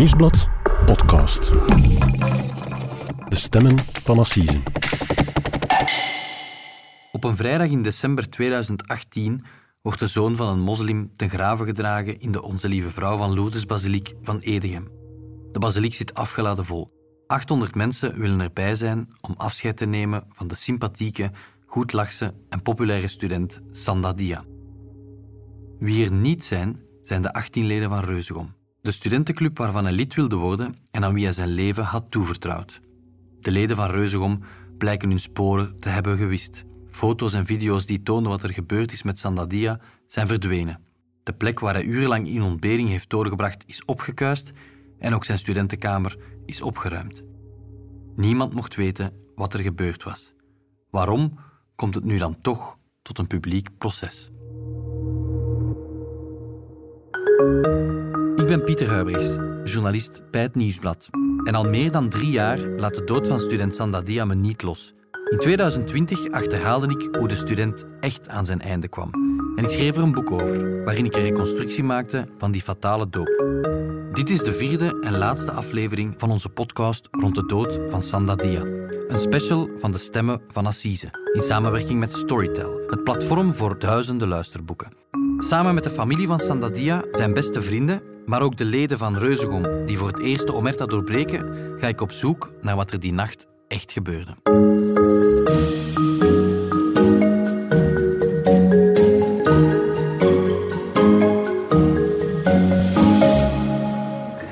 Nieuwsblad podcast. De stemmen van Assise. Op een vrijdag in december 2018 wordt de zoon van een moslim ten grave gedragen in de Onze Lieve Vrouw van Lourdes Basiliek van Edegem. De basiliek zit afgeladen vol. 800 mensen willen erbij zijn om afscheid te nemen van de sympathieke, goedlachse en populaire student Sanda Dia. Wie er niet zijn, zijn de 18 leden van Reuzegom. De studentenclub waarvan hij lid wilde worden en aan wie hij zijn leven had toevertrouwd. De leden van Reuzegom blijken hun sporen te hebben gewist. Foto's en video's die toonden wat er gebeurd is met Sandadia zijn verdwenen. De plek waar hij urenlang in ontbering heeft doorgebracht is opgekuist en ook zijn studentenkamer is opgeruimd. Niemand mocht weten wat er gebeurd was. Waarom komt het nu dan toch tot een publiek proces? Ik ben Pieter Huibrechts, journalist bij het Nieuwsblad. En al meer dan drie jaar laat de dood van student Sandadia me niet los. In 2020 achterhaalde ik hoe de student echt aan zijn einde kwam. En ik schreef er een boek over, waarin ik een reconstructie maakte van die fatale doop. Dit is de vierde en laatste aflevering van onze podcast rond de dood van Sandadia. Een special van de stemmen van Assise, in samenwerking met Storytel, het platform voor duizenden luisterboeken. Samen met de familie van Sandadia, zijn beste vrienden, maar ook de leden van Reuzegom die voor het eerst omerta doorbreken, ga ik op zoek naar wat er die nacht echt gebeurde.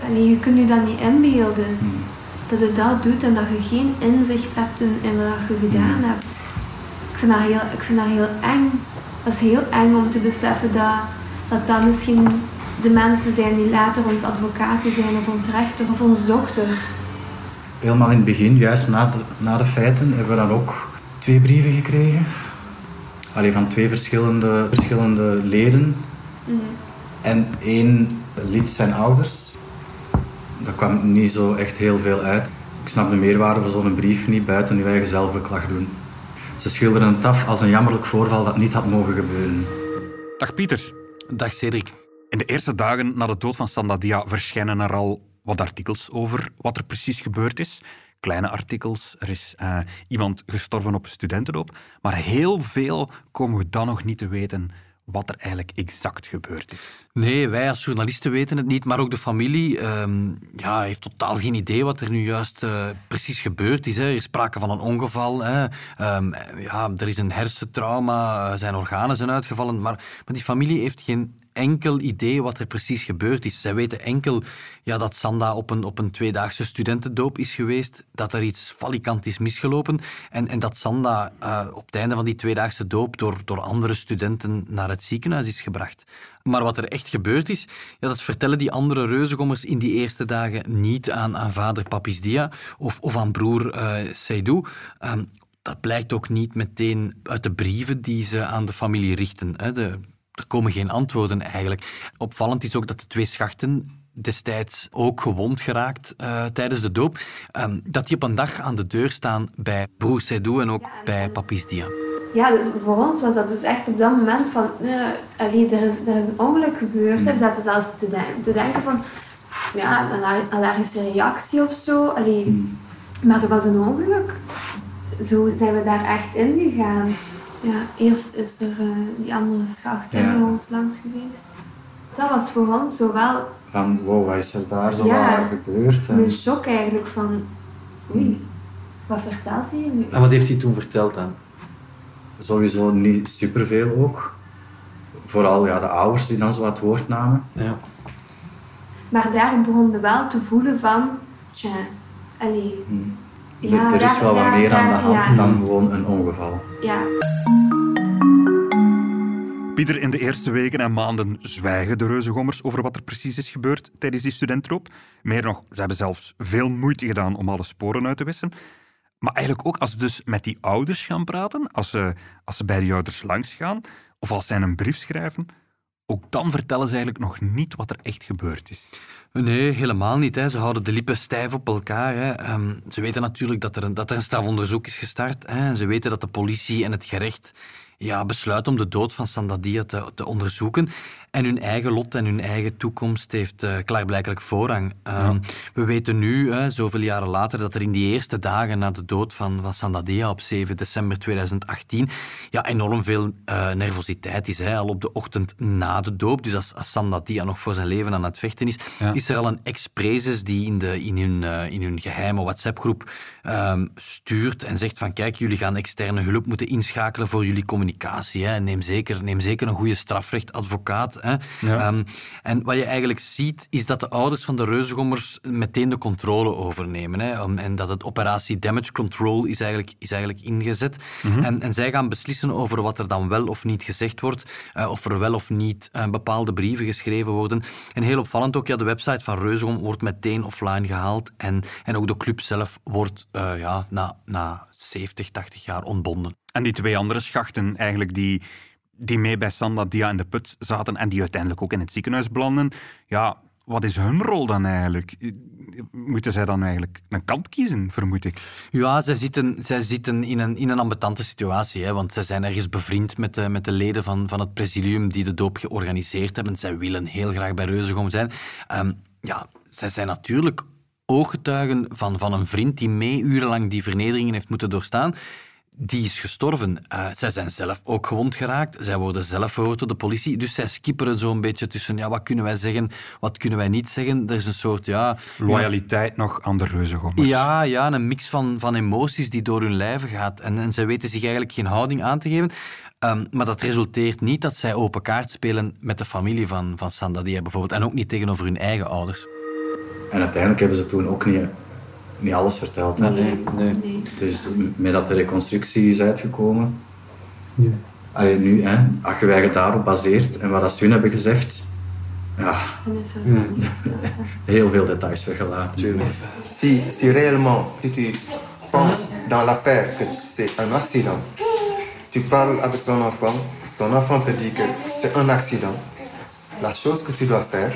Allee, je kunt je dat niet inbeelden. Dat je dat doet en dat je geen inzicht hebt in, wat je gedaan hebt. Ik vind, dat heel, ik vind dat heel eng. Dat is heel eng om te beseffen dat, dat misschien de mensen zijn die later ons advocaten zijn of ons rechter of onze dochter. Helemaal in het begin, juist na de, na de feiten, hebben we dan ook twee brieven gekregen. Alleen van twee verschillende, verschillende leden. En één lid zijn ouders. Daar kwam niet zo echt heel veel uit. Ik snap de meerwaarde van zo'n brief niet buiten uw eigen zelfbeklag doen. Ze schilderen het af als een jammerlijk voorval dat niet had mogen gebeuren. Dag Pieter. Dag Cedric. In de eerste dagen na de dood van Sandadia verschijnen er al wat artikels over wat er precies gebeurd is. Kleine artikels, er is eh, iemand gestorven op een. Maar heel veel komen we dan nog niet te weten wat er eigenlijk exact gebeurd is. Nee, wij als journalisten weten het niet, maar ook de familie ehm, ja, heeft totaal geen idee wat er nu juist eh, precies gebeurd is. Er is sprake van een ongeval. Hè. Ehm, ja, er is een hersentrauma, eh, zijn organen zijn uitgevallen, maar, maar die familie heeft geen enkel idee wat er precies gebeurd is. Zij weten enkel ja, dat Sanda op een, op een tweedaagse studentendoop is geweest, dat er iets falikant is misgelopen en, en dat Sanda uh, op het einde van die tweedaagse doop door, door andere studenten naar het ziekenhuis is gebracht. Maar wat er echt gebeurd is, ja, dat vertellen die andere reuzegommers in die eerste dagen niet aan, aan vader Papis Dia of, of aan broer uh, dat blijkt ook niet meteen uit de brieven die ze aan de familie richten. Hè. De, er komen geen antwoorden eigenlijk. Opvallend is ook dat de twee schachten destijds ook gewond geraakt uh, tijdens de doop, um, dat die op een dag aan de deur staan bij broer Seydou en ook ja, bij Papis Dia. Ja, dus voor ons was dat dus echt op dat moment van, uh, allee, er, is, er is een ongeluk gebeurd. Mm. We zaten zelfs te, den te denken van, ja, een allergische reactie of zo. Allee, mm. Maar er was een ongeluk. Zo zijn we daar echt in gegaan. Ja, eerst is er uh, die andere schacht ja. bij ons langs geweest. Dat was voor ons zowel... Van, wow, wat is er daar zo ja, gebeurd? En... Een shock eigenlijk van, oei, wat vertelt hij nu? En wat heeft hij toen verteld dan? Sowieso niet superveel ook. Vooral ja, de ouders die dan zo het woord namen. Ja. Maar daar begon je wel te voelen van, tja, allee... Hmm. Ja, er is wel wat meer aan de hand ja. dan gewoon een ongeval. Ja. Pieter, in de eerste weken en maanden zwijgen de reuzengommers over wat er precies is gebeurd tijdens die studentroop. Meer nog, ze hebben zelfs veel moeite gedaan om alle sporen uit te wissen. Maar eigenlijk ook als ze dus met die ouders gaan praten, als ze, als ze bij die ouders langs gaan, of als zij een brief schrijven, ook dan vertellen ze eigenlijk nog niet wat er echt gebeurd is. Nee, helemaal niet. Hè. Ze houden de lippen stijf op elkaar. Hè. Um, ze weten natuurlijk dat er een, dat er een strafonderzoek is gestart. Hè. Ze weten dat de politie en het gerecht ja, besluiten om de dood van Sandadia te, te onderzoeken. En hun eigen lot en hun eigen toekomst heeft uh, klaarblijkelijk voorrang. Ehm, we weten nu, uh, zoveel jaren later, dat er in die eerste dagen na de dood van, van Sandadia op 7 december 2018 ja, enorm veel uh, nervositeit is. Hè. Al op de ochtend na de doop, dus als, als Sandadia nog voor zijn leven aan het vechten is, is er al een ex-prezes die in, de, in, hun, uh, in hun geheime WhatsApp-groep um, stuurt en zegt van kijk, jullie gaan externe hulp moeten inschakelen voor jullie communicatie. Hè. Neem, zeker, neem zeker een goede strafrechtadvocaat Ehm, en wat je eigenlijk ziet, is dat de ouders van de reuzengommers meteen de controle overnemen. Hè? En dat het operatie Damage Control is eigenlijk, is eigenlijk ingezet. Mhm. en, en zij gaan beslissen over wat er dan wel of niet gezegd wordt, uh, of er wel of niet uh, bepaalde brieven geschreven worden. En heel opvallend ook, ja, de website van Reuzegom wordt meteen offline gehaald en, en ook de club zelf wordt uh, ja, na, na 70, 80 jaar ontbonden. En die twee andere schachten eigenlijk die die mee bij Sandadia in de put zaten en die uiteindelijk ook in het ziekenhuis belanden. Ja, wat is hun rol dan eigenlijk? Moeten zij dan eigenlijk een kant kiezen, vermoed ik? Ja, zij zitten, zij zitten in, een, in een ambetante situatie. Hè, want zij zijn ergens bevriend met de, met de leden van, van het presidium die de doop georganiseerd hebben. Zij willen heel graag bij Reuzegom zijn. Um, ja, zij zijn natuurlijk ooggetuigen van, van een vriend die mee urenlang die vernederingen heeft moeten doorstaan die is gestorven. Uh, zij zijn zelf ook gewond geraakt. Zij worden zelf verhoord door de politie. Dus zij skipperen zo'n beetje tussen, ja, wat kunnen wij zeggen, wat kunnen wij niet zeggen. Er is een soort, ja... Loyaliteit nog aan de reuzengommers. Ja, ja, een mix van, van emoties die door hun lijven gaat. En, en zij weten zich eigenlijk geen houding aan te geven. Um, maar dat resulteert niet dat zij open kaart spelen met de familie van, van Sandadia bijvoorbeeld. En ook niet tegenover hun eigen ouders. En uiteindelijk hebben ze toen ook niet niet alles verteld. Hè? Nee, nee. Dus met dat de reconstructie is uitgekomen. Ja. Allee, nu, hè, als je eigenlijk daarop baseert en wat ze hun hebben gezegd, ja, heel veel details weggelaten. Si, si réellement tu, tu penses dans l'affaire que c'est un accident, tu parles avec ton enfant, ton enfant te dit que c'est un accident, la chose que tu dois faire,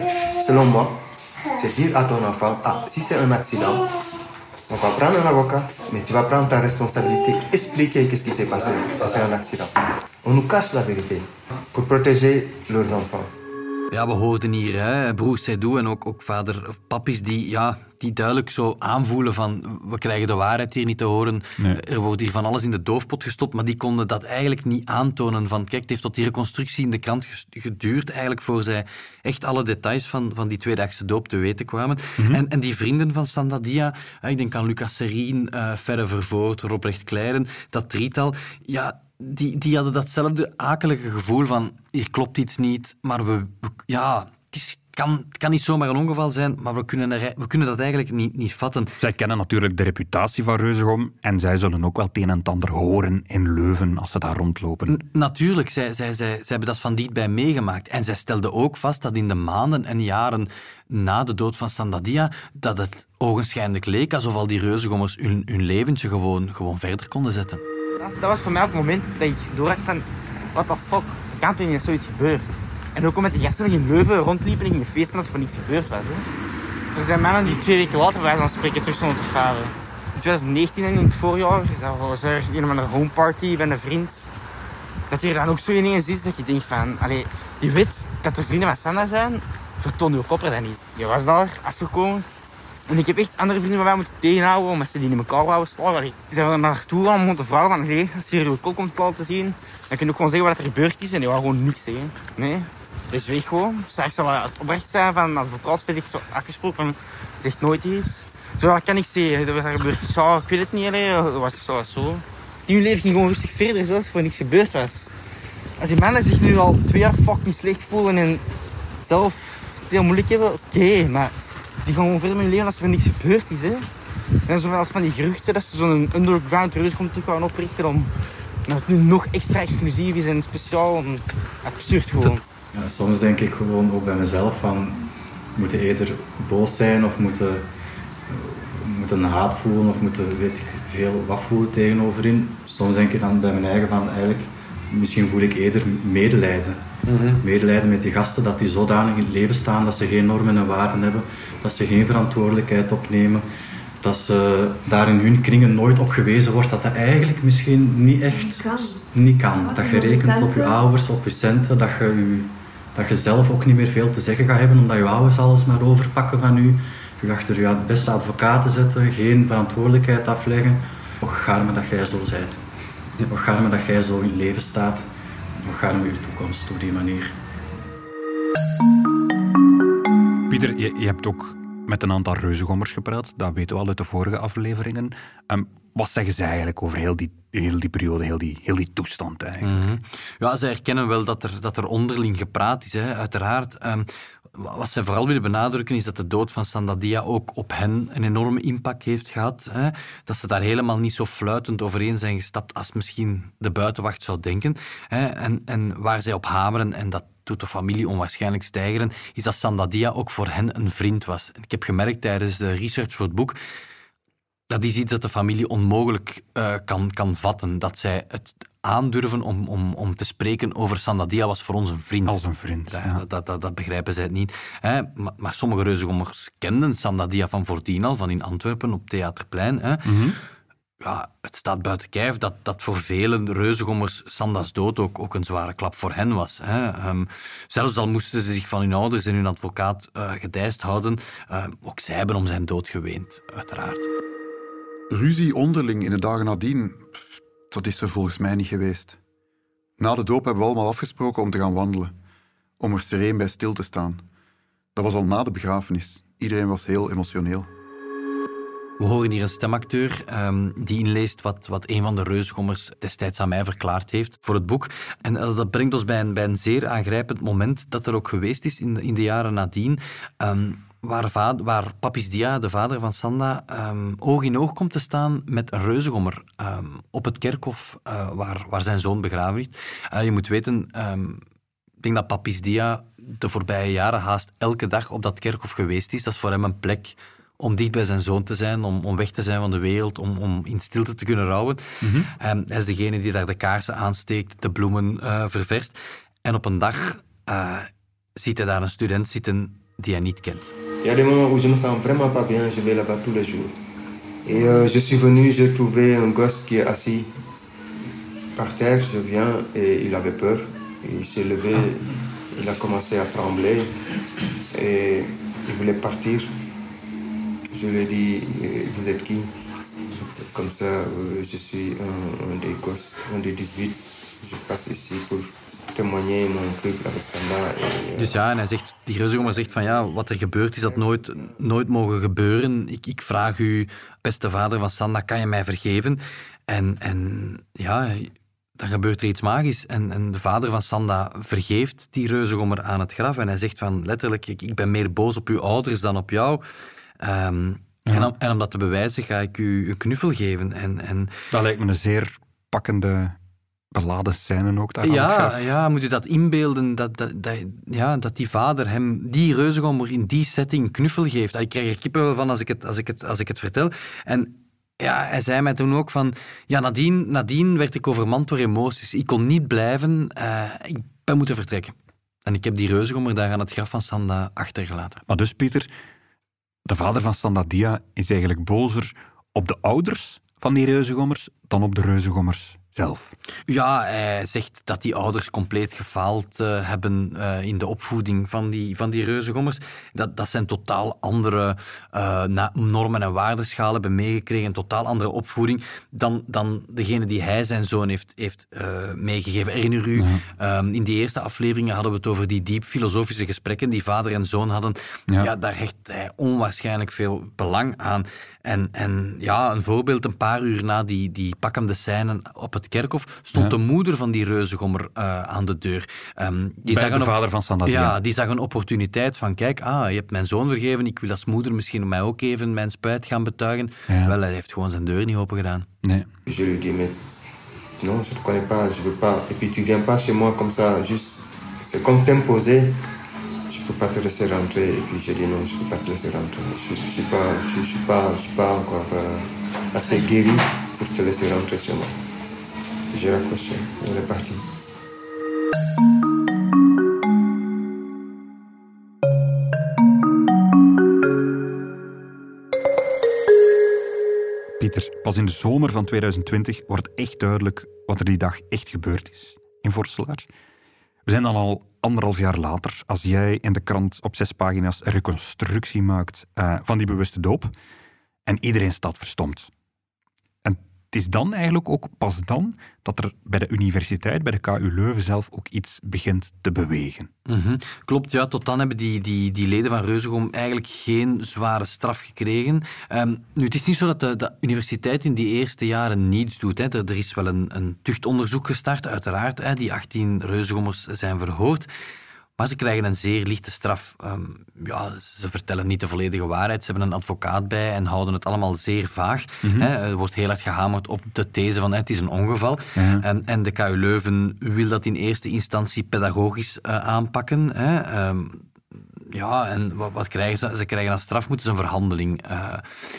selon moi, c'est dire à ton enfant, ah, si c'est un accident, On va prendre un avocat, mais tu vas prendre ta responsabilité, expliquer qu'est-ce qui s'est passé. C'est un accident. On nous cache la vérité pour protéger leurs enfants. Ja, we hoorden hier hè, broer Seydou en ook, ook vader papis die, ja, die duidelijk zo aanvoelen van we krijgen de waarheid hier niet te horen. Er wordt hier van alles in de doofpot gestopt, maar die konden dat eigenlijk niet aantonen. Van kijk, het heeft tot die reconstructie in de krant geduurd eigenlijk voor zij echt alle details van, van die tweedaagse doop te weten kwamen. Mhm. en, en die vrienden van Sandadia, ik denk aan Lucas Serien, uh, Ferre Vervoort, Robrecht Kleiren, dat drietal, ja, die, die hadden datzelfde akelige gevoel van hier klopt iets niet, maar we, ja, het, is, kan, kan niet zomaar een ongeval zijn, maar we kunnen, er, we kunnen dat eigenlijk niet, niet vatten. Zij kennen natuurlijk de reputatie van Reuzegom en zij zullen ook wel het een en ander horen in Leuven als ze daar rondlopen. natuurlijk, zij, zij, zij, zij hebben dat van dichtbij meegemaakt. En zij stelden ook vast dat in de maanden en jaren na de dood van Sandadia, dat het ogenschijnlijk leek alsof al die reuzengommers hun, hun leventje gewoon, gewoon verder konden zetten dat, was voor mij ook het moment dat ik door had van, what the fuck, er kan toch niet zoiets gebeurd. En ook omdat die gasten nog in Leuven rondliepen en gingen feesten dat er voor niets gebeurd was. Hè. Er zijn mannen die twee weken later bij zo'n spreken terug stonden te varen. In 2019 in het voorjaar, dat was er een of homeparty bij een vriend. Dat je dan ook zo ineens is dat je denkt van, allee, die weet dat de vrienden van Sanda zijn, vertoon je kopper dat niet. Je was daar, afgekomen, ik heb echt andere vrienden van mij moeten tegenhouden omdat ze die in elkaar wouden slaan. Ik zijn er naartoe gaan om te vragen van, als je hier je kop komt te zien, dan kun je ook gewoon zeggen wat er gebeurd is. En die waren gewoon niks zeggen. Nee, dus weg gewoon. Straks zal het oprecht zijn van advocaat, vind ik afgesproken van, zegt nooit iets. Zo kan ik zeggen, dat er gebeurd zo, ik weet het niet, alleen, dat was zo zo. Die leven ging gewoon rustig verder, zoals er niks gebeurd was. Als die mannen zich nu al twee jaar fucking slecht voelen en zelf het heel moeilijk hebben, oké, maar die gaan gewoon verder met hun leven als er niks gebeurd is. Hè. En zoals van die geruchten dat ze zo'n underground terug komt te gaan oprichten om dat het nu nog extra exclusief is en speciaal. Absurd gewoon. Ja, soms denk ik gewoon ook bij mezelf van moeten eerder boos zijn of moeten, moeten haat voelen of moeten weet ik veel wat voelen tegenoverin. Soms denk ik dan bij mijn eigen van eigenlijk misschien voel ik eerder medelijden. Mm Medelijden met die gasten dat die zodanig in het leven staan dat ze geen normen en waarden hebben dat ze geen verantwoordelijkheid opnemen, dat ze daar in hun kringen nooit op gewezen wordt dat dat eigenlijk misschien niet echt Kan. niet kan. Dat je rekent op je ouders, op je centen, dat je, je, dat je zelf ook niet meer veel te zeggen gaat hebben omdat je ouders alles maar overpakken van u. Je achter je beste advocaten zetten, geen verantwoordelijkheid afleggen. Och gaarme dat jij zo bent. Och gaarme dat jij zo in leven staat. Och gaarme je toekomst op die manier. Je, hebt ook met een aantal reuzengommers gepraat. Dat weten we al uit de vorige afleveringen. Ehm, wat zeggen zij eigenlijk over heel die, heel die periode, heel die, heel die toestand eigenlijk? Mhm. Ja, ze herkennen wel dat er, dat er onderling gepraat is, hè, uiteraard. Ehm, wat zij vooral willen benadrukken is dat de dood van Sandadia ook op hen een enorme impact heeft gehad. Hè. Dat ze daar helemaal niet zo fluitend overeen zijn gestapt als misschien de buitenwacht zou denken. Hè. En, en waar zij op hameren, en dat doet de familie onwaarschijnlijk stijgeren, is dat Sandadia ook voor hen een vriend was. Ik heb gemerkt tijdens de research voor het boek dat is iets dat de familie onmogelijk eh, kan, kan vatten. Dat zij het aandurven om, om, om te spreken over Sandadia was voor ons een vriend. Als een vriend, Dat, ja. dat, dat, dat, begrijpen zij het niet. Hè? Maar, maar sommige reuzengommers kenden Sandadia van Voordien al, van in Antwerpen op Theaterplein. Hè? Mhm. Ja, het staat buiten kijf dat, dat voor velen reuzengommers Sanda's dood ook, ook een zware klap voor hen was. Hè? Ehm, zelfs al moesten ze zich van hun ouders en hun advocaat gedijst houden, eh, ook zij hebben om zijn dood geweend, uiteraard. Ruzie onderling in de dagen nadien, dat is er volgens mij niet geweest. Na de doop hebben we allemaal afgesproken om te gaan wandelen, om er sereen bij stil te staan. Dat was al na de begrafenis. Iedereen was heel emotioneel. We horen hier een stemacteur ehm, die inleest wat, wat een van de reusgommers destijds aan mij verklaard heeft voor het boek. En eh, dat brengt ons bij een, bij een zeer aangrijpend moment dat er ook geweest is in de, in de jaren nadien. ehm, waar, waar Papis Dia, de vader van Sanda, ehm, oog in oog komt te staan met een reuzegommer op het kerkhof eh, waar, waar zijn zoon begraven ligt. Eh, je moet weten, ik denk dat Papis Dia de voorbije jaren haast elke dag op dat kerkhof geweest is. Dat is voor hem een plek om dicht bij zijn zoon te zijn, om, om weg te zijn van de wereld, om, om in stilte te kunnen rouwen. Ehm, hij is degene die daar de kaarsen aansteekt, de bloemen eh, ververst. En op een dag eh, ziet hij daar een student zitten die hij niet kent. Il y a des moments où je me sens vraiment pas bien, je vais là-bas tous les jours. Et euh, je suis venu, j'ai trouvé un gosse qui est assis par terre, je viens et il avait peur. Il s'est levé, il a commencé à trembler et il voulait partir. Je lui ai euh, ça, euh, je suis un, un des gosses, un des 18. Je passe ici pour témoigner mon. Et, euh, Dus ja, en hij zegt, die reuzegommer zegt van ja, wat er gebeurd is, dat nooit, nooit mogen gebeuren. Ik, ik vraag u, beste vader van Sanda, kan je mij vergeven? En, en ja, dan gebeurt er iets magisch. En, en de vader van Sanda vergeeft die reuzegommer aan het graf. En hij zegt van letterlijk, ik, ik ben meer boos op uw ouders dan op jou. Ehm, en, om, en om dat te bewijzen ga ik u een knuffel geven. En, en Dat lijkt me een zeer pakkende, beladen scène ook daar aan het ja, ja, moet je dat inbeelden, dat, dat, dat, ja, dat die vader hem, die reuzegommer in die setting knuffel geeft. Ik krijg er kippenvel van als ik het, als ik het, als ik het vertel. En ja, hij zei mij toen ook van... Ja, nadien, nadien werd ik overmand door emoties. Ik kon niet blijven. eh, ik ben moeten vertrekken. En ik heb die reuzegommer daar aan het graf van Sanda achtergelaten. Maar dus, Pieter, de vader van Sandadia is eigenlijk bozer op de ouders van die reuzengommers dan op de reuzengommers zelf. Ja, hij zegt dat die ouders compleet gefaald eh, hebben eh, in de opvoeding van die, van die reuzengommers. Dat, dat zijn totaal andere eh, normen en waardeschalen hebben meegekregen, een totaal andere opvoeding dan, dan degene die hij zijn zoon heeft, heeft meegegeven. Herinner u, ehm, in die eerste afleveringen hadden we het over die diep filosofische gesprekken die vader en zoon hadden. Ja. Ja, daar hecht hij onwaarschijnlijk veel belang aan. En, en ja, een voorbeeld, een paar uur na die, die pakkende scène op het kerkhof, stond Ja. de moeder van die reuzegommer eh, aan de deur. Ehm, die Bij zag de een vader van Sandadia. Ja, die zag een opportuniteit van, kijk, ah, je hebt mijn zoon vergeven, ik wil als moeder misschien mij ook even mijn spijt gaan betuigen. Ja. Wel, hij heeft gewoon zijn deur niet open gedaan. Nee. Je lui dis, mais non, je te connais pas, je veux pas. Et puis tu viens pas chez moi comme ça, juste. C'est comme s'imposer. Je peux pas te laisser rentrer. Et puis j'ai dit non, je peux pas te laisser rentrer. Je, je suis pas, je, je suis pas, je suis pas encore euh, assez guéri pour te laisser rentrer chez moi. On est parti. Pieter, pas in de zomer van 2020 wordt echt duidelijk wat er die dag echt gebeurd is in Vorselaar. We zijn dan al anderhalf jaar later, als jij in de krant op zes pagina's een reconstructie maakt uh, van die bewuste doop. En iedereen staat verstomd. Het is dan eigenlijk ook pas dan dat er bij de universiteit, bij de KU Leuven zelf, ook iets begint te bewegen. Mm Klopt, ja. Tot dan hebben die, die, die leden van Reuzegom eigenlijk geen zware straf gekregen. Um, nu, het is niet zo dat de, de, universiteit in die eerste jaren niets doet. Hè. Er, er, is wel een, een tuchtonderzoek gestart, uiteraard. Hè. Die 18 Reuzegommers zijn verhoord. Maar ze krijgen een zeer lichte straf. Um, ja, ze vertellen niet de volledige waarheid. Ze hebben een advocaat bij en houden het allemaal zeer vaag. Mm -hmm. Er wordt heel hard gehamerd op de these van het is een ongeval. Ja. Um, en de KU Leuven wil dat in eerste instantie pedagogisch uh, aanpakken. Hè. Um, ja, en wat, wat, krijgen ze? Ze krijgen als straf moeten ze een verhandeling. Uh,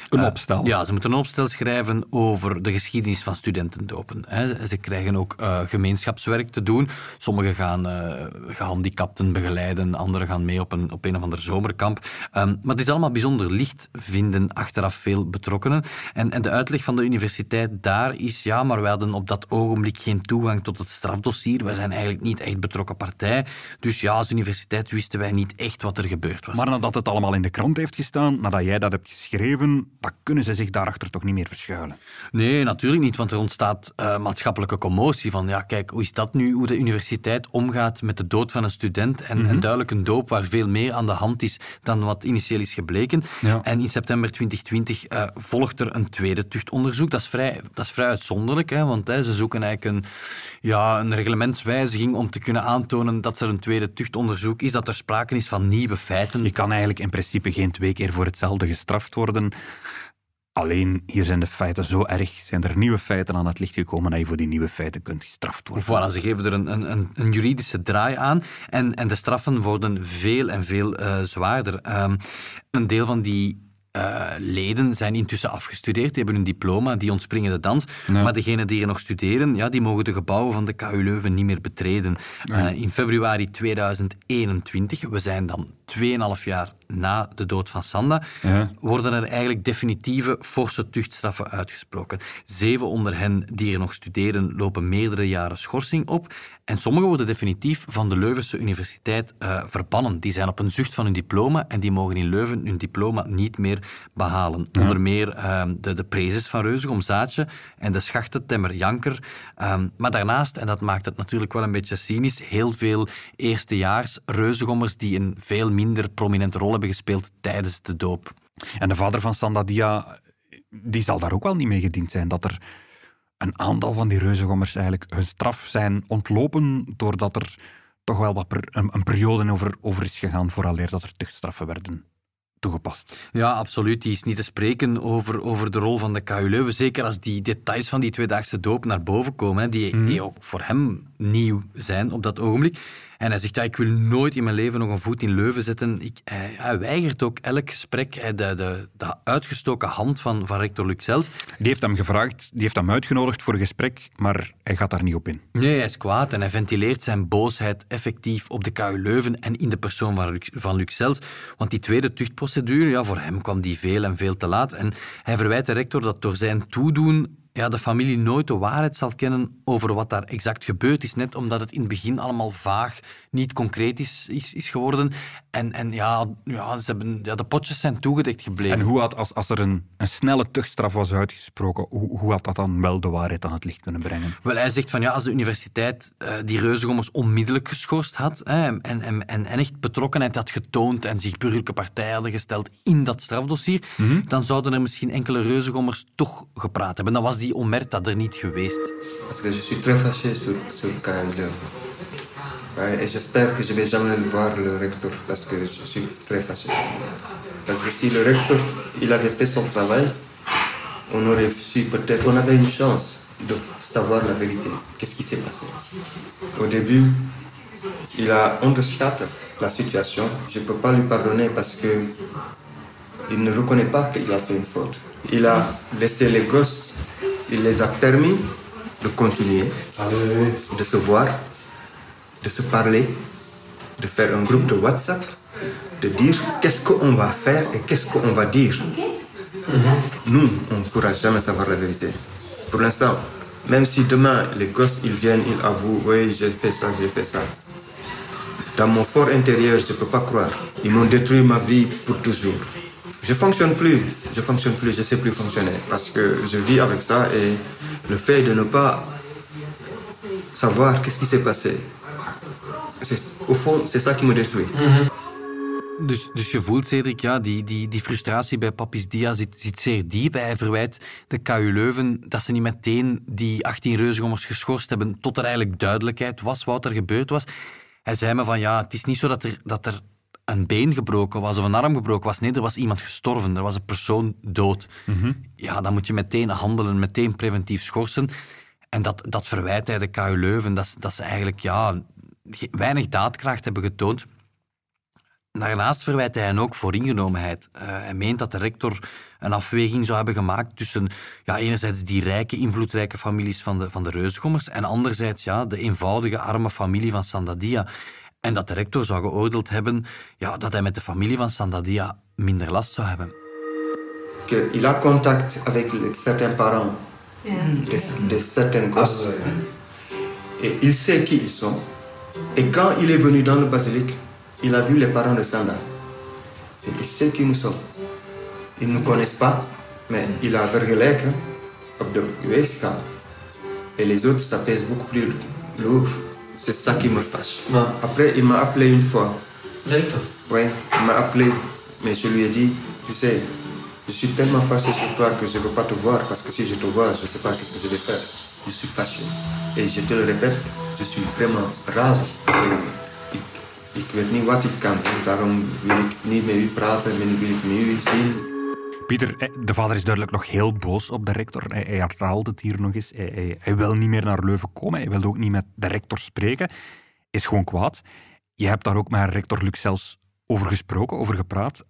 een opstel? Uh, ja, ze moeten een opstel schrijven over de geschiedenis van studentendopen. Hè. Ze krijgen ook uh, gemeenschapswerk te doen. Sommigen gaan gehandicapten begeleiden, anderen gaan mee op een, op een of ander zomerkamp. Um, maar het is allemaal bijzonder licht, vinden achteraf veel betrokkenen. En, en de uitleg van de universiteit daar is, ja, maar wij hadden op dat ogenblik geen toegang tot het strafdossier. Wij zijn eigenlijk niet echt betrokken partij. Dus ja, als universiteit wisten wij niet echt wat er gebeurd was. Maar nadat het allemaal in de krant heeft gestaan, nadat jij dat hebt geschreven, dan kunnen ze zich daarachter toch niet meer verschuilen? Nee, natuurlijk niet, want er ontstaat uh, maatschappelijke commotie van, ja, kijk, hoe is dat nu, hoe de universiteit omgaat met de dood van een student en, mm -hmm. en duidelijk een doop waar veel meer aan de hand is dan wat initieel is gebleken. Ja. En in september 2020 uh, volgt er een tweede tuchtonderzoek. Dat is vrij, dat is vrij uitzonderlijk, hè, want hè, ze zoeken eigenlijk een, ja, een reglementswijziging om te kunnen aantonen dat er een tweede tuchtonderzoek is, dat er sprake is van nieuwe feiten. Je kan eigenlijk in principe geen twee keer voor hetzelfde gestraft worden. Alleen hier zijn de feiten zo erg, zijn er nieuwe feiten aan het licht gekomen dat je voor die nieuwe feiten kunt gestraft worden. Voilà, ze geven er een, een, een juridische draai aan en, en de straffen worden veel en veel uh, zwaarder. Um, een deel van die uh, leden zijn intussen afgestudeerd, die hebben hun diploma, die ontspringen de dans. Maar degenen die er nog studeren, ja, die mogen de gebouwen van de KU Leuven niet meer betreden. Uh, in februari 2021, we zijn dan 2,5 jaar na de dood van Sanda, ja. worden er eigenlijk definitieve forse tuchtstraffen uitgesproken. Zeven onder hen die er nog studeren lopen meerdere jaren schorsing op. En sommigen worden definitief van de Leuvense Universiteit uh, verbannen. Die zijn op een zucht van hun diploma en die mogen in Leuven hun diploma niet meer behalen. Ja. Onder meer uh, de, de prezes van Reuzegom Zaatje en de schachtentemmer Janker. Um, maar daarnaast, en dat maakt het natuurlijk wel een beetje cynisch, heel veel eerstejaars Reuzegommers die een veel minder prominente rol hebben gespeeld tijdens de doop. En de vader van Sandadia, die zal daar ook wel niet mee gediend zijn, dat er een aantal van die reuzengommers eigenlijk hun straf zijn ontlopen doordat er toch wel wat per, een, een, periode over, over is gegaan vooraleer dat er tuchtstraffen werden toegepast. Ja, absoluut. Die is niet te spreken over, over de rol van de KU Leuven. Zeker als die details van die tweedaagse doop naar boven komen, hè, die, mm. die ook voor hem nieuw zijn op dat ogenblik. En hij zegt, ja, ik wil nooit in mijn leven nog een voet in Leuven zetten. Ik, hij, hij, weigert ook elk gesprek. Hij, de, de, de, uitgestoken hand van, van rector Luxels. Die heeft hem gevraagd, die heeft hem uitgenodigd voor een gesprek, maar hij gaat daar niet op in. Nee, hij is kwaad en hij ventileert zijn boosheid effectief op de KU Leuven en in de persoon van, van Luxels. Want die tweede tuchtprocedure, ja, voor hem kwam die veel en veel te laat. En hij verwijt de rector dat door zijn toedoen ja, de familie nooit de waarheid zal kennen over wat daar exact gebeurd is. Net omdat het in het begin allemaal vaag, niet concreet is, is, is geworden. En, en ja, ja, ze hebben, ja, de potjes zijn toegedekt gebleven. En hoe had, als, als er een, een snelle tuchtstraf was uitgesproken, hoe, hoe had dat dan wel de waarheid aan het licht kunnen brengen? Wel, hij zegt van ja, als de universiteit uh, die reuzengommers onmiddellijk geschorst had hè, en, en, en, echt betrokkenheid had getoond en zich burgerlijke partij hadden gesteld in dat strafdossier, mm -hmm. dan zouden er misschien enkele reuzengommers toch gepraat hebben. Dan was die omerta er je suis très fâché sur, sur. Ouais, et j'espère que je vais jamais le voir le recteur parce que je suis très fâché. Parce que si le recteur il avait fait son travail, on aurait su peut-être, on avait une chance de savoir la vérité. Qu'est-ce qui s'est passé? Au début, il a undershot la situation. Je ne peux pas lui pardonner parce que il ne reconnaît pas qu'il a fait une faute. Il a laissé les gosses, il les a permis de continuer, de se voir, de se parler, de faire un groupe de WhatsApp, de dire qu'est-ce qu'on va faire et qu'est-ce qu'on va dire. Nous, on ne pourra jamais savoir la vérité. Pour l'instant, même si demain les gosses ils viennent, ils avouent, oui, j'ai fait ça, j'ai fait ça. Dans mon fort intérieur, je ne peux pas croire. Ils m'ont détruit ma vie pour toujours. Je fonctionne plus, je fonctionne plus, je sais plus fonctionner parce que je vis avec ça et le fait de ne pas savoir qu'est-ce qui s'est passé, au fond, c'est ça qui me détruit. Dus, dus je voelt, Cedric, ja, die, die, die frustratie bij Papis Dia zit, zit zeer diep. Hij verwijt de KU Leuven dat ze niet meteen die 18 reuzengommers geschorst hebben tot er eigenlijk duidelijkheid was wat er gebeurd was. Hij zei me van, ja, het is niet zo dat er, dat er een been gebroken was of een arm gebroken was. Nee, er was iemand gestorven. Er was een persoon dood. Ja, dan moet je meteen handelen, meteen preventief schorsen. En dat, dat verwijt hij de KU Leuven. Dat, ze- dat ze eigenlijk ja, weinig daadkracht hebben getoond. Daarnaast verwijt hij hen ook voor ingenomenheid. Eh, hij meent dat de rector een afweging zou hebben gemaakt tussen ja, enerzijds die rijke, invloedrijke families van de, van de Reusgommers en anderzijds ja, de eenvoudige, arme familie van Sandadia. En dat de rector zou geoordeeld hebben ja, dat hij met de familie van Sandadia minder last zou hebben. qu'il a contact avec les- certains parents de, de certains gosses. Et il sait qui ils sont. Et quand il est venu dans le basilic, il a vu les parents de Sanda. Et il sait qui nous sommes. Ils ne nous connaissent pas, mais il a vergeleken op de USK. Et les autres, ça pèse beaucoup plus lourd. C'est ça qui me fâche. Après, il m'a appelé une fois. Oui, il m'a appelé, mais je lui ai dit, tu sais, je suis tellement fâché sur toi que je ne veux pas te voir parce que si je te vois, je ne sais pas qu'est-ce que je vais faire. Je suis fâché. Et je te le répète, je suis vraiment razend. Ik, ik weet niet wat ik kan. En daarom wil ik niet met u praten, wil wil ik met u zien. Pieter, eh, de vader is duidelijk nog heel boos op de rector. Hij, hij herhaalt het hier nog eens. Hij, hij, hij wil niet meer naar Leuven komen. Hij wil ook niet met de rector spreken. Is gewoon kwaad. Je hebt daar ook met rector Luc zelfs over gesproken, over gepraat.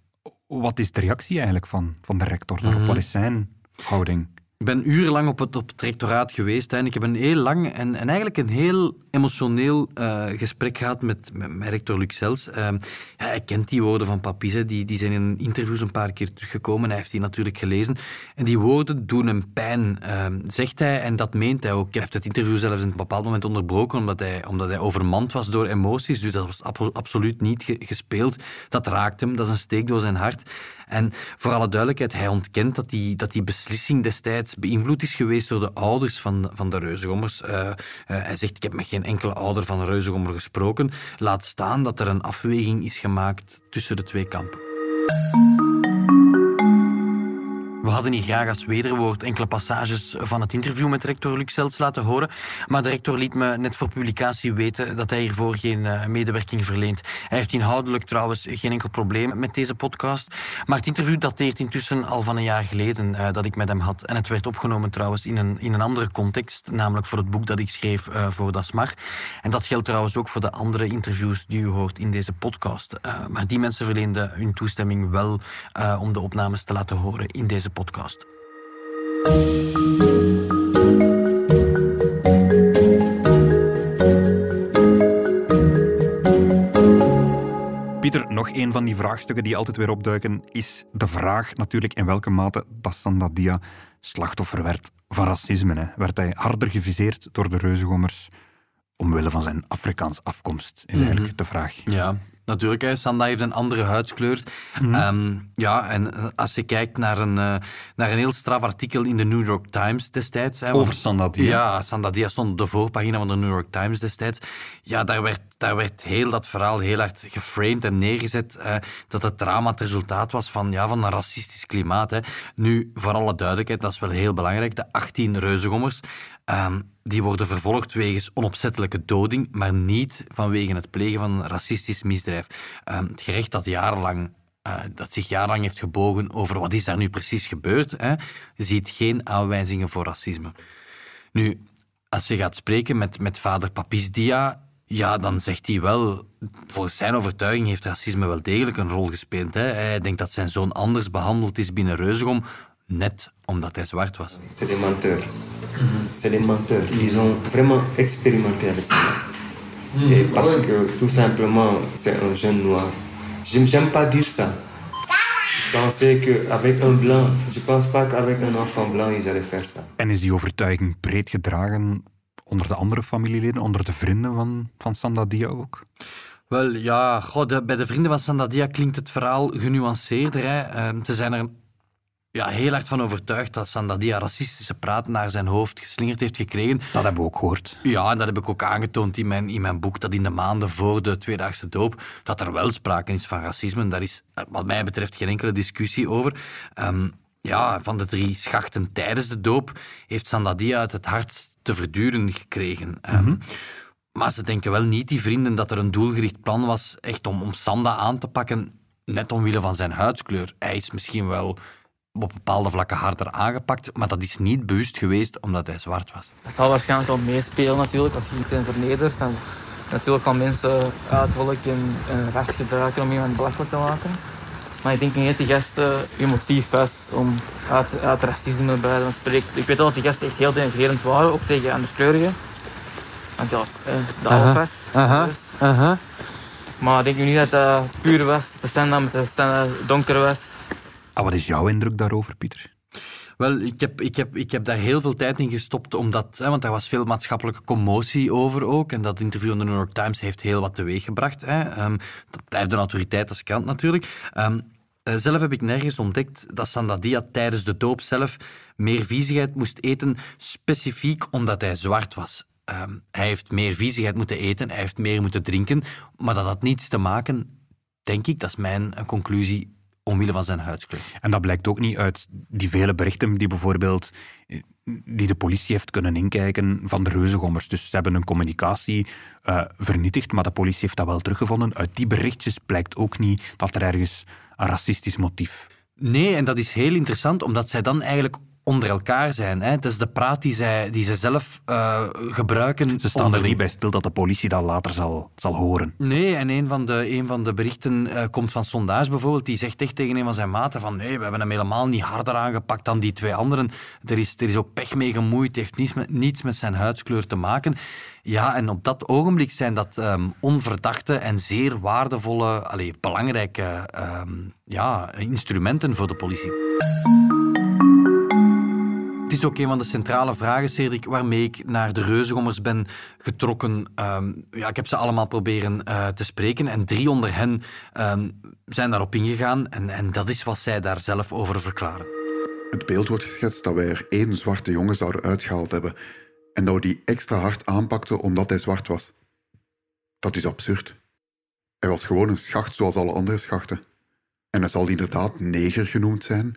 Wat is de reactie eigenlijk van, van de rector daarop? Wat is zijn houding? Ik ben urenlang op het, op het rectoraat geweest en ik heb een heel lang en, en eigenlijk een heel emotioneel eh, gesprek gehad met, met, rector Luc Sels. Eh, ja, hij kent die woorden van Papis, hè, die, die zijn in interviews een paar keer teruggekomen. Hij heeft die natuurlijk gelezen. En die woorden doen hem pijn, eh, zegt hij, en dat meent hij ook. Hij heeft het interview zelfs in een bepaald moment onderbroken, omdat hij, omdat hij overmand was door emoties. Dus dat was abso- absoluut niet ge- gespeeld. Dat raakt hem, dat is een steek door zijn hart. En voor alle duidelijkheid, hij ontkent dat die, dat die beslissing destijds beïnvloed is geweest door de ouders van, van de Reuzegommers. Eh, eh, hij zegt, ik heb met geen enkele ouder van een Reuzegommer gesproken. Laat staan dat er een afweging is gemaakt tussen de twee kampen. We hadden hier graag als wederwoord enkele passages van het interview met rector Luc Zelts laten horen, maar de rector liet me net voor publicatie weten dat hij hiervoor geen eh, medewerking verleent. Hij heeft inhoudelijk trouwens geen enkel probleem met deze podcast, maar het interview dateert intussen al van een jaar geleden eh, dat ik met hem had. En het werd opgenomen trouwens in een, in een andere context, namelijk voor het boek dat ik schreef eh, voor Dasmar. En dat geldt trouwens ook voor de andere interviews die u hoort in deze podcast. Maar die mensen verleenden hun toestemming wel om de opnames te laten horen in deze podcast. Pieter, nog een van die vraagstukken die altijd weer opduiken, is de vraag natuurlijk in welke mate Dassan Dia slachtoffer werd van racisme. Hè. Werd hij harder geviseerd door de reuzengommers omwille van zijn Afrikaans afkomst, is eigenlijk de vraag. Ja, natuurlijk. Hè. Sanda heeft een andere huidskleur. Ehm, ja, en eh, als je kijkt naar een, eh, naar een heel straf artikel in de New York Times destijds. Hè, Over Sanda Dia? Ja, Sanda Dia stond op de voorpagina van de New York Times destijds. Ja, daar werd, daar werd heel dat verhaal heel hard geframed en neergezet. eh, dat het drama het resultaat was van, ja, van een racistisch klimaat. Hè. Nu, voor alle duidelijkheid, dat is wel heel belangrijk. De 18 reuzengommers, ehm, die worden vervolgd wegens onopzettelijke doding, maar niet vanwege het plegen van een racistisch misdrijf. Ehm, het gerecht dat jarenlang eh, dat zich jarenlang heeft gebogen over wat is daar nu precies gebeurd, hè, ziet geen aanwijzingen voor racisme. Nu, als je gaat spreken met, met vader Papis Dia, ja, dan zegt hij wel, volgens zijn overtuiging heeft racisme wel degelijk een rol gespeeld. Hè. Hij denkt dat zijn zoon anders behandeld is binnen Reuzegom, net omdat hij zwart was. C'est des menteurs. C'est des menteurs. Ils ont vraiment expérimenté avec ça. Et parce que tout simplement, c'est un jeune noir. Je n'aime pas dire ça. pensaient qu'avec un blanc, je pense pas qu'avec un enfant blanc, ils allaient faire ça. En is die overtuiging breed gedragen onder de andere familieleden, onder de vrienden van, van Sandadia ook? Wel ja, goh, de- bij de vrienden van Sandadia klinkt het verhaal genuanceerder. Hè. Ehm, ze zijn er ja, heel hard van overtuigd dat Sandadia racistische praat naar zijn hoofd geslingerd heeft gekregen. Dat hebben we ook gehoord. Ja, en dat heb ik ook aangetoond in mijn, in mijn boek, dat in de maanden voor de tweedaagse doop, dat er wel sprake is van racisme. Daar is eh, wat mij betreft geen enkele discussie over. Ehm, ja, van de drie schachten tijdens de doop heeft Sandadia het het hardst te verduren gekregen. Ehm, Maar ze denken wel niet, die vrienden, dat er een doelgericht plan was echt om, om Sanda aan te pakken, net omwille van zijn huidskleur. Hij is misschien wel op bepaalde vlakken harder aangepakt, maar dat is niet bewust geweest omdat hij zwart was. Dat zal waarschijnlijk wel meespelen natuurlijk. Als je iets in vernedert, dan natuurlijk kan mensen uiterlijk en, en rest gebruiken om iemand belachelijk te maken. Maar ik denk niet dat die gasten je motief was om uit, uit racisme bij te spreken. Ik weet wel dat die gasten echt heel denigrerend waren, ook tegen andere kleurigen. Want ja, eh, de Aha, alfas. aha, aha. Maar ik denk niet dat dat puur was, de met de standaard donker was. Ah, wat is jouw indruk daarover, Pieter? Wel, ik heb, ik, heb, ik heb daar heel veel tijd in gestopt, omdat, hè, want daar was veel maatschappelijke commotie over ook. En dat interview in de New York Times heeft heel wat teweeggebracht. Hè. Ehm, dat blijft een autoriteit als krant natuurlijk. Ehm, eh, zelf heb ik nergens ontdekt dat Sandadia tijdens de doop zelf meer viezigheid moest eten, specifiek omdat hij zwart was. Ehm, hij heeft meer viezigheid moeten eten, hij heeft meer moeten drinken, maar dat had niets te maken, denk ik, dat is mijn eh, conclusie, omwille van zijn huidskleur. En dat blijkt ook niet uit die vele berichten die bijvoorbeeld eh, die de politie heeft kunnen inkijken van de reuzengommers. Dus ze hebben hun communicatie eh, vernietigd, maar de politie heeft dat wel teruggevonden. Uit die berichtjes blijkt ook niet dat er ergens een racistisch motief... Nee, en dat is heel interessant, omdat zij dan eigenlijk onder elkaar zijn. Hè. Het is de praat die zij, die zij zelf eh, gebruiken. Ze staan er niet bij stil dat de politie dat later zal, zal horen. Nee, en een van de, een van de berichten eh, komt van Sondage bijvoorbeeld. Die zegt echt tegen een van zijn maten van nee, we hebben hem helemaal niet harder aangepakt dan die twee anderen. Er is, er is ook pech mee gemoeid. Het heeft niets met, niets met zijn huidskleur te maken. Ja, en op dat ogenblik zijn dat ehm, onverdachte en zeer waardevolle, allee, belangrijke ehm, ja, instrumenten voor de politie. Is ook een van de centrale vragen, Cedric, waarmee ik naar de reuzengommers ben getrokken. Ehm, ja, ik heb ze allemaal proberen eh, te spreken en drie onder hen ehm, zijn daarop ingegaan. En, en dat is wat zij daar zelf over verklaren. Het beeld wordt geschetst dat wij er één zwarte jongen zouden uitgehaald hebben en dat we die extra hard aanpakten omdat hij zwart was. Dat is absurd. Hij was gewoon een schacht zoals alle andere schachten. En hij zal inderdaad neger genoemd zijn.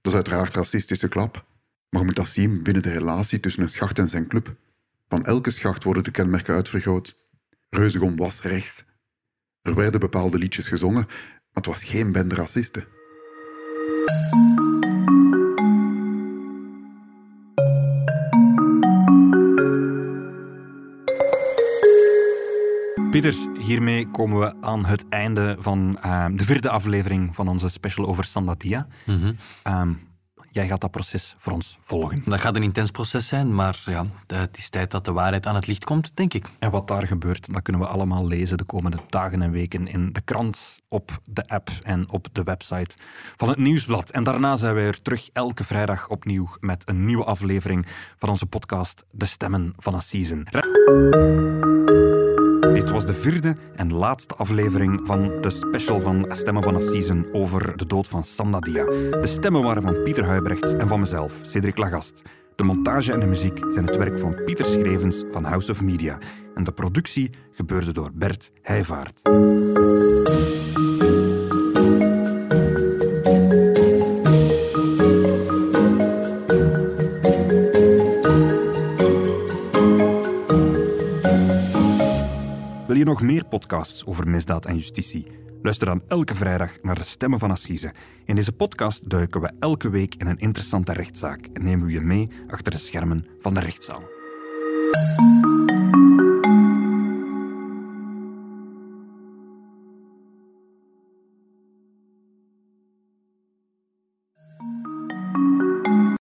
Dat is uiteraard racistische klap. Maar je moet dat zien binnen de relatie tussen een schacht en zijn club. Van elke schacht worden de kenmerken uitvergroot. Reuzegom was rechts. Er werden bepaalde liedjes gezongen, maar het was geen bende racisten. Pieter, hiermee komen we aan het einde van eh, de vierde aflevering van onze special over Sandatia. Ehm, jij gaat dat proces voor ons volgen. Dat gaat een intens proces zijn, maar ja, het is tijd dat de waarheid aan het licht komt, denk ik. En wat daar gebeurt, dat kunnen we allemaal lezen de komende dagen en weken in de krant, op de app en op de website van het Nieuwsblad. En daarna zijn wij er terug elke vrijdag opnieuw met een nieuwe aflevering van onze podcast De Stemmen van een Dit was de vierde en laatste aflevering van de special van Stemmen van Season over de dood van Sandadia. De stemmen waren van Pieter Huibrechts en van mezelf, Cedric Lagast. De montage en de muziek zijn het werk van Pieter Schrevens van House of Media. En de productie gebeurde door Bert Heijvaart. Nog meer podcasts over misdaad en justitie? Luister dan elke vrijdag naar de Stemmen van Assise. In deze podcast duiken we elke week in een interessante rechtszaak en nemen we je mee achter de schermen van de rechtszaal.